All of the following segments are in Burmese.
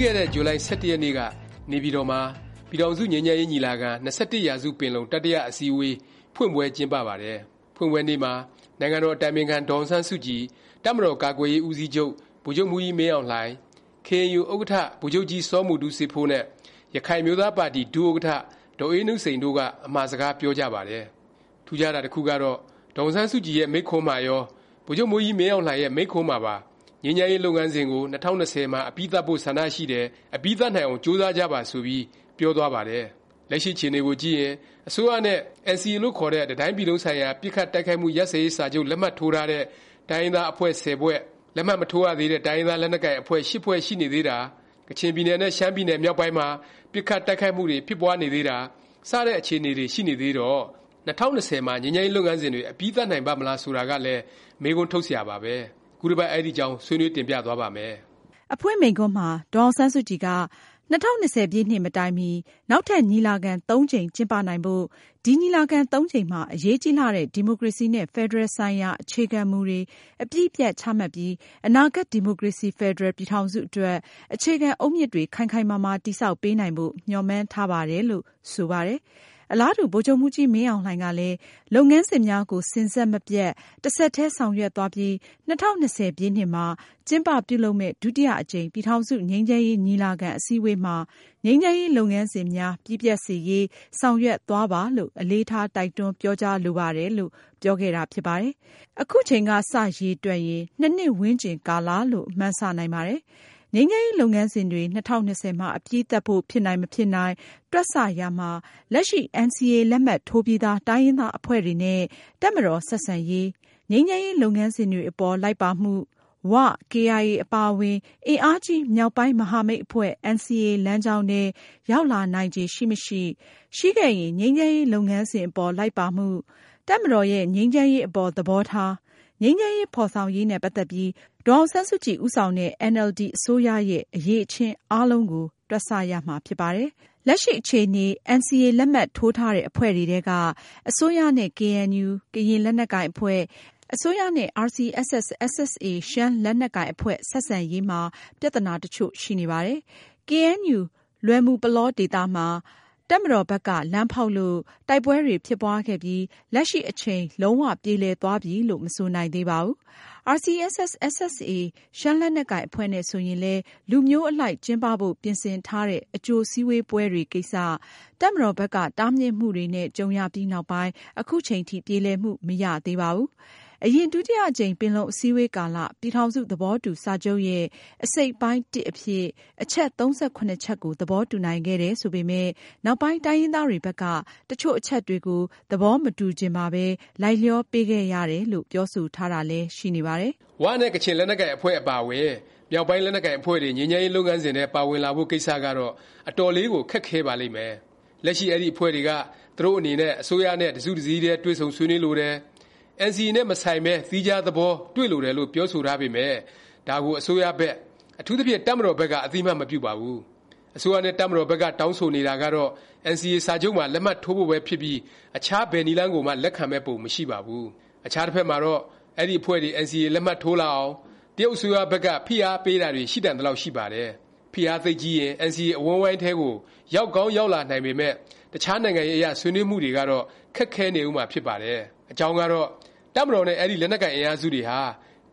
ပြီးခဲ့တဲ့ဇူလိုင်၁၁ရက်နေ့ကနေပြည်တော်မှာပြည်ထောင်စုငြိမ်းချမ်းရေးညီလာခံ၂၁ရာစုပင်လုံတတိယအစည်းအဝေးဖွင့်ပွဲကျင်းပပါတယ်။ဖွင့်ပွဲနေ့မှာနိုင်ငံတော်အတိုင်ပင်ခံဒေါ်အောင်ဆန်းစုကြည်၊တပ်မတော်ကာကွယ်ရေးဦးစီးချုပ်ဗိုလ်ချုပ်မှူးကြီးမင်းအောင်လှိုင်၊ကေအဲန်ယူဥက္ကဌဗိုလ်ချုပ်ကြီးစောမူတူးစေးဖိုးနဲ့ရခိုင်အမျိုးသားပါတီဒုဥက္ကဌဒေါ်အေးနုစိန်တို့ကအမှာစကားပြောကြပါတယ်။ထူးခြားတာတစ်ခုကတော့ဒေါ်အောင်ဆန်းစုကြည်ရဲ့မိန့်ခွန်းမှာရော၊ဗိုလ်ချုပ်မှူးကြီးမင်းအောင်လှိုင်ရဲ့မိန့်ခွန်းမှာပါ ငြိမ်းချမ်းရေး လုပ်ငန်းစဉ်ကို ၂၀၂၀ မှာ အပြီးသတ်ဖို့ ဆန္ဒရှိတယ်၊အပြီးသတ်နိုင်အောင် ကြိုးစားကြပါ ဆိုပြီး ပြောသွားပါတယ်။လက်ရှိ အခြေအနေကိုကြည့်ရင် အစိုးရနဲ့ NCA လို့ခေါ်တဲ့ တစ်တိုင်းပြည်လုံးဆိုင်ရာ ပစ်ခတ်တိုက်ခိုက်မှု ရပ်စဲရေး စာချုပ် လက်မှတ်ထိုးထားတဲ့ တိုင်းရင်းသား အဖွဲ့ ၁၀ ဖွဲ့၊လက်မှတ်မထိုးရသေးတဲ့ တိုင်းရင်းသား လက်နက်ကိုင် အဖွဲ့ ၈ ဖွဲ့ ရှိနေသေးတာ၊ကချင်ပြည်နယ်နဲ့ ရှမ်းပြည်နယ် မြောက်ပိုင်းမှာ ပစ်ခတ်တိုက်ခိုက်မှုတွေ ဖြစ်ပွားနေသေးတာ စတဲ့ အခြေအနေတွေ ရှိနေသေးတော့ ၂၀၂၀ မှာ ငြိမ်းချမ်းရေး လုပ်ငန်းစဉ်တွေ အပြီးသတ်နိုင်ပါ့မလား ဆိုတာကလည်း မေးခွန်းထုတ်စရာပါပဲ။ ခုတစ်ပတ်အဲဒီအကြောင်းဆွေးနွေးတင်ပြသွားပါ့မယ်။အဖွင့်မိန့်ခွန်းမှာဒေါ်အောင်ဆန်းစုကြည်က၂၀၂၀ပြည့်နှစ်မတိုင်မီနောက်ထပ်ညီလာခံကြိမ်ကျင်းပနိုင်ဖို့၊ဒီညီလာခံကြိမ်မှာအရေးကြီးလှတဲ့ဒီမိုကရေစီနဲ့ဖက်ဒရယ်ဆိုင်ရာအခြေခံမူတွေအပြီးအပြတ်ချမှတ်ပြီးအနာဂတ်ဒီမိုကရေစီဖက်ဒရယ်ပြည်ထောင်စုအတွက်အခြေခံအုတ်မြစ်တွေခိုင်ခိုင်မာမာတည်ဆောက်ပေးနိုင်ဖို့မျှော်မှန်းထားပါတယ်လို့ဆိုပါတယ်။ အလားတူ ဗိုလ်ချုပ်မှူးကြီး မင်းအောင်လှိုင်ကလည်း လုပ်ငန်းစဉ်များကို စဉ်ဆက်မပြတ် တဆက်တည်း ဆောင်ရွက်သွားပြီး ၂၀၂၀ ပြည့်နှစ်မှာ ကျင်းပပြုလုပ်မယ့် ဒုတိယအကြိမ် ပြည်ထောင်စု ငြိမ်းချမ်းရေးညီလာခံ အစည်းအဝေးမှာ ငြိမ်းချမ်းရေးလုပ်ငန်းစဉ်များ ပြီးပြတ်စေရေး ဆောင်ရွက်သွားပါလို့ အလေးထား တိုက်တွန်းပြောကြားလိုပါတယ်လို့ ပြောခဲ့တာ ဖြစ်ပါတယ်။အခုချိန်က စ ရေတွက်ရင် ၂ နှစ်ဝန်းကျင်ကာလလို့ မှန်းဆ နိုင်ပါတယ်။ ငြိမ်းချမ်းရေးလုပ်ငန်းစဉ်တွေ ၂၀၂၀ မှာ အပြီးသတ်ဖို့ ဖြစ်နိုင်မဖြစ်နိုင် တွက်ဆရာမှာ လက်ရှိ NCA လက်မှတ်ထိုးပြီးသား တိုင်းရင်းသားအဖွဲ့တွေနဲ့ တပ်မတော် ဆက်ဆံရေး၊ငြိမ်းချမ်းရေးလုပ်ငန်းစဉ်တွေအပေါ် လိုက်ပါမှု၊ဝ၊ကေအိုင်အေအပါအဝင် အင်အားကြီး မြောက်ပိုင်းမဟာမိတ်အဖွဲ့ NCA လမ်းကြောင်းထဲ ရောက်လာနိုင်ခြေ ရှိမရှိ၊ရှိခဲ့ရင် ငြိမ်းချမ်းရေးလုပ်ငန်းစဉ်အပေါ် လိုက်ပါမှု၊တပ်မတော်ရဲ့ ငြိမ်းချမ်းရေးအပေါ် သဘောထား၊ ငြိမ်းချမ်းရေးဖော်ဆောင်ရေးနဲ့ ပတ်သက်ပြီး ဒေါ်အောင်ဆန်းစုကြည် ဦးဆောင်တဲ့အင်န်အယ်လ်ဒီအစိုးရရဲ့ အရည်အချင်းအားလုံးကို တွက်ဆရမှာဖြစ်ပါတယ်။လက်ရှိအခြေအနေ NCA လက်မှတ်ထိုးထားတဲ့ အဖွဲ့တွေထဲက အစိုးရနဲ့ကေအဲန်ယူကရင်လက်နက်ကိုင်အဖွဲ့၊အစိုးရနဲ့ RCSS/SSA ရှမ်းလက်နက်ကိုင်အဖွဲ့ ဆက်ဆံရေးမှာ ပြသနာတစ်ချို့ရှိနေပါတယ်။ကေအဲန်ယူလွယ်မူပလောဒေသမှာ တပ်မတော်ဘက်က လမ်းဖေါက်လို့ တိုက်ပွဲတွေ ဖြစ်ပွားခဲ့ပြီး လက်ရှိအချိန် လုံး၀ပြေလည်သွားပြီလို့ မဆိုနိုင်သေးပါဘူး။ RCSS/SSA ရှမ်းလက်နက်ကိုင်အဖွဲ့နဲ့ ဆိုရင်လည်း လူမျိုးအလိုက် ကျင်းပဖို့ ပြင်ဆင်ထားတဲ့ အကြိုစည်းဝေးပွဲတွေကိစ္စ တပ်မတော်ဘက်က တားမြစ်မှုတွေနဲ့ ကြုံရပြီးနောက်ပိုင်း ခုချိန်ထိ ပြေလည်မှု မရသေးပါဘူး။ အရင် ဒုတိယအကြိမ် ပင်လုံအစည်းဝေးကာလ ပြည်ထောင်စုသဘောတူစာချုပ်ရဲ့ အစိတ်အပိုင်း အဖြစ် အချက်ချက်ကို သဘောတူနိုင်ခဲ့တယ်ဆိုပေမယ့် နောက်ပိုင်း တိုင်းရင်းသားတွေဘက်က တစ်ချို့အချက်တွေကို သဘောမတူချင်မှာပဲ လိုက်လျောပေးခဲ့ရတယ်လို့ ပြောဆိုထားတာလည်း ရှိနေပါတယ်။ဝနဲ့ ကချင်လက်နက်ကိုင်အဖွဲ့ အပါအဝင် မြောက်ပိုင်းလက်နက်ကိုင်အဖွဲ့တွေ ငြိမ်းချမ်းရေး လုပ်ငန်းစဉ်ထဲ ပါဝင်လာဖို့ ကိစ္စကတော့ အတော်လေးကို ခက်ခဲပါလိမ့်မယ်။လက်ရှိ အဲဒီအဖွဲ့တွေက သူတို့အနေနဲ့ အစိုးရနဲ့ တစ်စုတစ်စည်းတည်း တွေ့ဆုံဆွေးနွေးလိုတယ်၊ NCA နဲ့ မဆိုင်ပဲ သီးခြားသဘော တွေ့လိုတယ်လို့ ပြောဆိုထားပေမယ့် ဒါကို အစိုးရဘက်၊အထူးသဖြင့် တပ်မတော်ဘက်က အသိအမှတ် မပြုပါဘူး။အစိုးရနဲ့ တပ်မတော်ဘက်က တောင်းဆိုနေတာကတော့ NCA စာချုပ်မှာ လက်မှတ်ထိုးဖို့ပဲဖြစ်ပြီး အခြား ဘယ်နည်းလမ်းကိုမှ လက်ခံမယ့်ပုံ မရှိပါဘူး။အခြားတစ်ဖက်မှာတော့ အဲဒီ အဖွဲ့တွေ NCA လက်မှတ်ထိုးလာအောင် တရုတ်အစိုးရဘက်က ဖိအားပေးတာတွေ ရှိတန်သလောက် ရှိပါတယ်။ဖိအားသိပ်ကြီးရင် NCA အဝန်းအဝိုင်းထဲကို ရောက်ကောင်း ရောက်လာနိုင်ပေမယ့်တခြားနိုင်ငံရေးအရ ဆွေးနွေးမှုတွေကတော့ ခက်ခဲနေဦးမှာ ဖြစ်ပါတယ်။ အကြောင်းကတော့တပ်မတော်နဲ့အဲဒီလက်နက်ကိုင်အင်အားစုတွေဟာ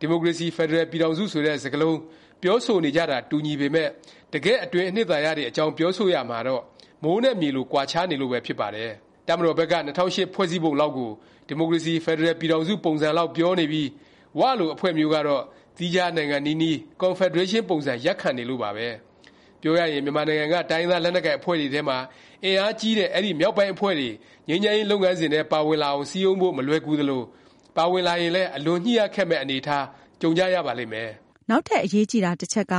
ဒီမိုကရေစီဖက်ဒရယ်ပြည်ထောင်စုဆိုတဲ့စကားလုံးပြောဆိုနေကြတာတူညီပေမယ့်တကယ့်အတွင်းအနှစ်သာရတွေအကြောင်းပြောဆိုရာမှာတော့မိုးနဲ့မြေလိုကွာခြားနေလို့ပဲဖြစ်ပါတယ်။တပ်မတော်ဘက်က၂၀၀၈ဖွဲ့စည်းပုံလောက်ကိုဒီမိုကရေစီဖက်ဒရယ်ပြည်ထောင်စုပုံစံလောက်ပြောနေပြီးဝလိုအဖွဲ့မျိုးကတော့သီးခြားနိုင်ငံနီးနီးကွန်ဖက်ဒရေးရှင်းပုံစံရပ်ခံနေလို့ပါပဲ။ ပြောရရင်မြန်မာနိုင်ငံကတိုင်းရင်းသားလက်နက်ကိုင်အဖွဲ့တွေထဲမှာအင်အားကြီးတဲ့အဲဒီမြောက်ပိုင်းအဖွဲ့တွေငြိမ်းချမ်းရေးလုပ်ငန်းစဉ်ထဲပါဝင်လာအောင်စည်းရုံးဖို့မလွယ်ကူသလို၊ပါဝင်လာရင်လည်းအလွန်ညှိရခက်မယ့်အနေအထားကြုံကြရပါလိမ့်မယ်။နောက်ထပ်အရေးကြီးတာတစ်ချက်က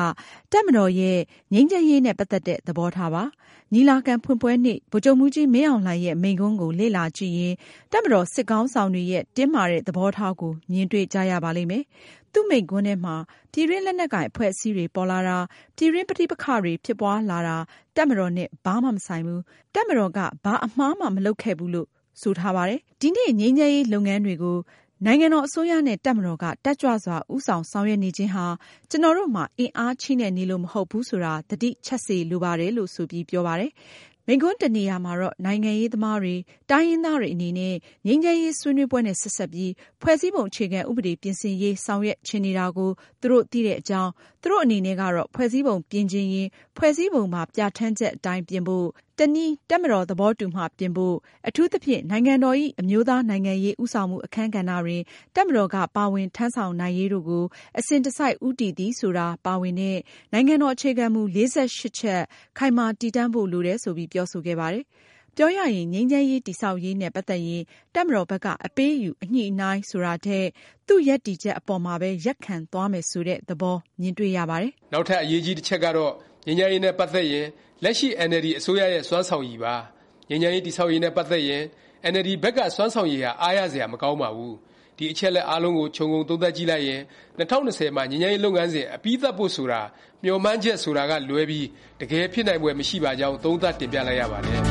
တပ်မတော်ရဲ့ငြိမ်းချမ်းရေးနဲ့ပတ်သက်တဲ့သဘောထားပါ။ညီလာခံဖွင့်ပွဲနေ့ဗိုလ်ချုပ်မှူးကြီးမင်းအောင်လှိုင်ရဲ့မိန့်ခွန်းကိုလေ့လာကြည့်ရင်တပ်မတော်စစ်ခေါင်းဆောင်တွေရဲ့တင်းမာတဲ့သဘောထားကိုမြင်တွေ့ကြရပါလိမ့်မယ်။ သူ့မိန့်ခွန်းထဲမှာ ပြည်တွင်းလက်နက်ကိုင်အဖွဲ့အစည်းတွေပေါ်လာတာ၊ပြည်တွင်းပဋိပက္ခတွေဖြစ်ပွားလာတာ တပ်မတော်နဲ့ ဘာမှ မဆိုင်ဘူး၊တပ်မတော်က ဘာအမှားမှ မလုပ်ခဲ့ဘူးလို့ ဆိုထားပါတယ်။ဒီနေ့ ငြိမ်းချမ်းရေးလုပ်ငန်းတွေကို နိုင်ငံတော်အစိုးရနဲ့ တပ်မတော်က တက်ကြွစွာ ဦးဆောင်ဆောင်ရွက်နေခြင်းဟာ ကျနော်တို့မှာ အင်အားချိနဲ့နေလို့ မဟုတ်ဘူးဆိုတာ သတိချက်စေလိုပါတယ်လို့ ဆိုပြီး ပြောပါတယ်။ မိန့်ခွန်းတစ်နေရာမှာတော့ နိုင်ငံရေးသမားတွေ၊တိုင်းရင်းသားတွေအနေနဲ့ ငြိမ်းချမ်းရေးဆွေးနွေးပွဲနဲ့ ဆက်စပ်ပြီး ဖွဲ့စည်းပုံအခြေခံဥပဒေပြင်ဆင်ရေး ဆောင်ရွက်ချင်နေတာကို သူတို့သိတဲ့အကြောင်း၊ သူတို့အနေနဲ့ကတော့ ဖွဲ့စည်းပုံပြင်ချင်ရင် ဖွဲ့စည်းပုံပါ ပြဌာန်းချက်အတိုင်းပြင်ဖို့၊တစ်နည်း တပ်မတော်သဘောတူမှ ပြင်ဖို့၊အထူးသဖြင့် နိုင်ငံတော်ဇ။် အမျိုးသားနိုင်ငံရေး ဦးဆောင်မှုအခန်းကဏ္ဍတွင် တပ်မတော်က ပါဝင်ထမ်းဆောင်နိုင်ရေးတို့ကို အစဉ်တစိုက် ဦးတည်သည် ဆိုတာ ပါဝင်တဲ့ နိုင်ငံတော် အခြေခံမူ ၄၈ ချက် ခိုင်မာတည်တံ့ဖို့ လိုတယ် ဆိုပြီး ပြောဆိုခဲ့ပါတယ်။ ပြောရရင် ငြိမ်းချမ်းရေး တည်ဆောက်ရေးနဲ့ ပတ်သက်ရင် တပ်မတော်ဘက်က အပေးအယူ အညှိအနှိုင်း ဆိုတာထက် သူ့ရပ်တည်ချက် အပေါ်မှာပဲ ရပ်ခံသွားမယ် ဆိုတဲ့ သဘော မြင်တွေ့ရပါတယ်။နောက်ထပ် အရေးကြီးတစ်ချက်ကတော့ ငြိမ်းချမ်းရေးနဲ့ ပတ်သက်ရင် လက်ရှိ အင်န်အယ်လ်ဒီ အစိုးရရဲ့ စွမ်းဆောင်ရည်ပါ။ငြိမ်းချမ်းရေး တည်ဆောက်ရေးနဲ့ ပတ်သက်ရင် အင်န်အယ်လ်ဒီ ဘက်က စွမ်းဆောင်ရည်ဟာ အားရစရာ မကောင်းပါဘူး။ ဒီအချက်လက်အားလုံးကိုခြုံငုံသုံးသပ်ကြည့်လိုက်ရင်2020မှာငြိမ်းချမ်းရေးလုပ်ငန်းစဉ်အပြီးသတ်ဖို့ဆိုတာမျှော်မှန်းချက်ဆိုတာကလွဲပြီးတကယ်ဖြစ်နိုင်ပွဲမရှိပါကြောင်းသုံးသပ်တင်ပြလိုက်ရပါတယ်။